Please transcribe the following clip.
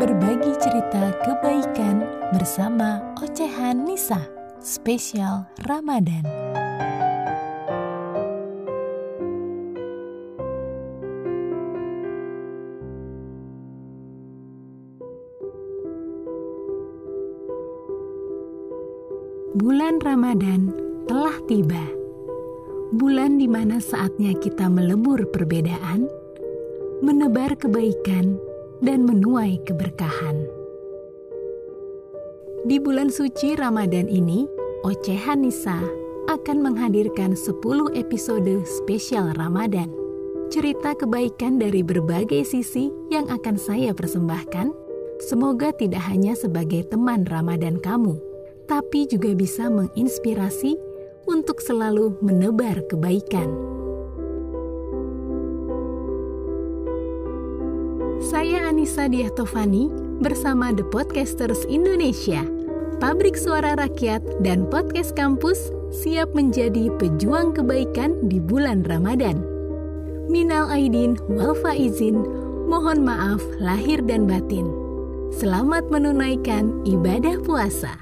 Berbagi cerita kebaikan bersama Ocehan Nisa, spesial Ramadan. Bulan Ramadan telah tiba. Bulan di mana saatnya kita melebur perbedaan, menebar kebaikan, dan menuai keberkahan. Di bulan suci Ramadan ini, Ocehan Nisa akan menghadirkan 10 episode spesial Ramadan. Cerita kebaikan dari berbagai sisi yang akan saya persembahkan, semoga tidak hanya sebagai teman Ramadan kamu, tapi juga bisa menginspirasi untuk selalu menebar kebaikan. Saya Anissa Diahtovani bersama The Podcasters Indonesia, pabrik suara rakyat dan podcast kampus siap menjadi pejuang kebaikan di bulan Ramadan. Minal Aidin wal faizin, mohon maaf lahir dan batin. Selamat menunaikan ibadah puasa.